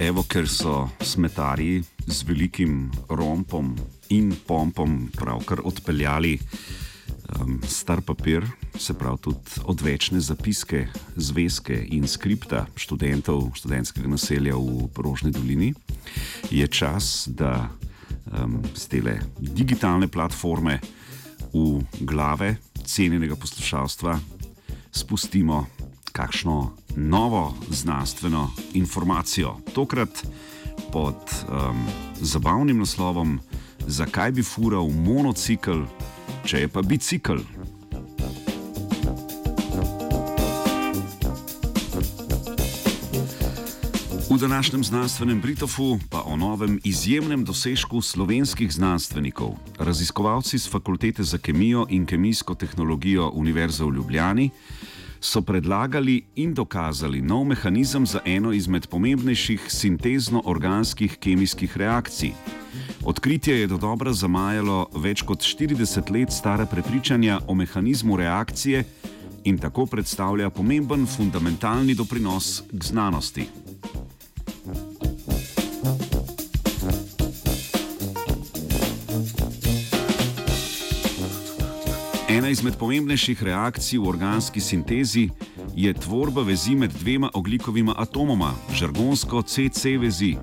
Evo, ker so smetarji z velikim rompom in pompom pravkar odpeljali um, star papir, se pravi tudi odvečne zapiske, zvezke in skripta študentov študentskega naselja v Rožni dolini, je čas, da um, z te digitalne platforme v glave cenjenega poslušalstva spustimo kakšno novo znanstveno informacijo. Tokrat pod um, zabavnim naslovom: Zakaj bi fural monocikl, če je pa bicikl? V današnjem znanstvenem Britofu pa o novem izjemnem dosežku slovenskih znanstvenikov. Raziskovalci z Fakultete za kemijo in kemijsko tehnologijo Univerze v Ljubljani so predlagali in dokazali nov mehanizem za eno izmed pomembnejših sintezno-organskih kemijskih reakcij. Odkritje je do dobra zamajalo več kot 40 let stare prepričanja o mehanizmu reakcije in tako predstavlja pomemben fundamentalni doprinos k znanosti. Ena izmed pomembnejših reakcij v organski sintezi je tvorba vezi med dvema oglikovima atomoma, žargonsko CC vezi.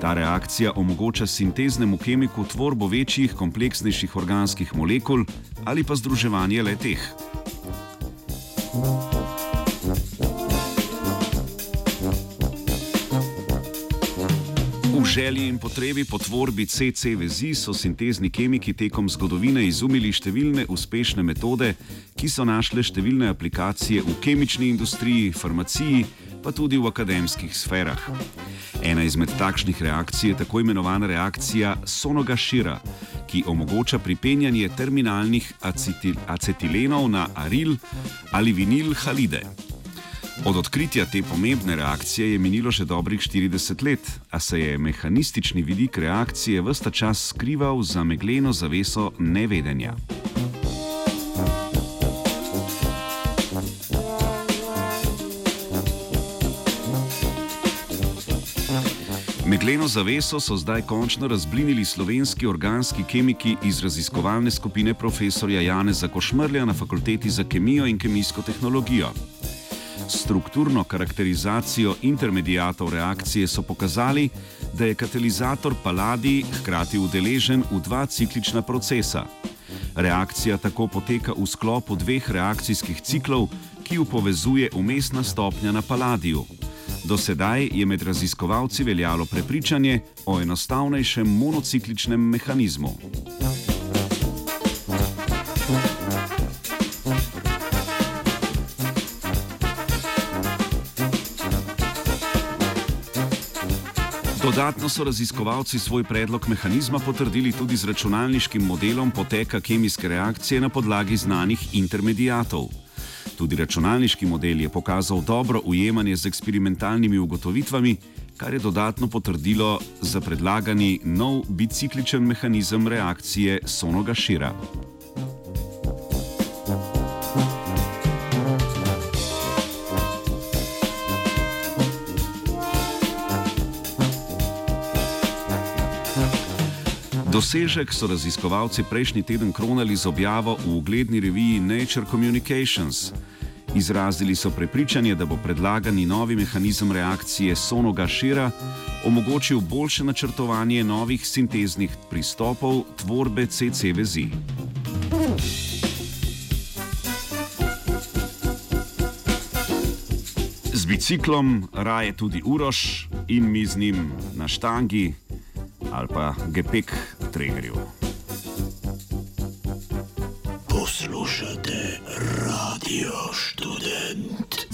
Ta reakcija omogoča sinteznemu kemiku tvorbo večjih, kompleksnejših organskih molekul ali pa združevanje le teh. V želji in potrebi po tvorbi CC vezi so sintezni kemiki tekom zgodovine izumili številne uspešne metode, ki so našle številne aplikacije v kemični industriji, farmaciji, pa tudi v akademskih sferah. Ena izmed takšnih reakcij je tako imenovana reakcija Sonoga Šira, ki omogoča pripenjanje terminalnih acetil acetilenov na aril ali vinil halide. Od odkritja te pomembne reakcije je minilo že dobrih 40 let, a se je mehanistični vidik reakcije vsta čas skrival za megleno zaveso nevedenja. Megleno zaveso so zdaj končno razblinili slovenski organski kemiki iz raziskovalne skupine profesorja Janeza Košmrlja na Fakulteti za kemijo in kemijsko tehnologijo strukturno karakterizacijo intermedijatov reakcije so pokazali, da je katalizator paladij hkrati udeležen v dva ciklična procesa. Reakcija tako poteka v sklopu dveh reakcijskih ciklov, ki ju povezuje umestna stopnja na paladiju. Do sedaj je med raziskovalci veljalo prepričanje o enostavnejšem monocikličnem mehanizmu. Dodatno so raziskovalci svoj predlog mehanizma potrdili tudi z računalniškim modelom poteka kemijske reakcije na podlagi znanih intermedijatov. Tudi računalniški model je pokazal dobro ujemanje z eksperimentalnimi ugotovitvami, kar je dodatno potrdilo za predlagani nov bicikličen mehanizem reakcije Sonoga Šira. Dosežek so raziskovalci prejšnji teden kronali z objavo v ugledni reviji Nature Communications. Izrazili so prepričanje, da bo predlagani novi mehanizem reakcije Sonoga Šira omogočil boljše načrtovanje novih sinteznih pristopov tvorbe CC vezi. Z biciklom raje tudi Uroš in mi z njim na štangi ali pa gepek trenerjev. Poslušate radio študent.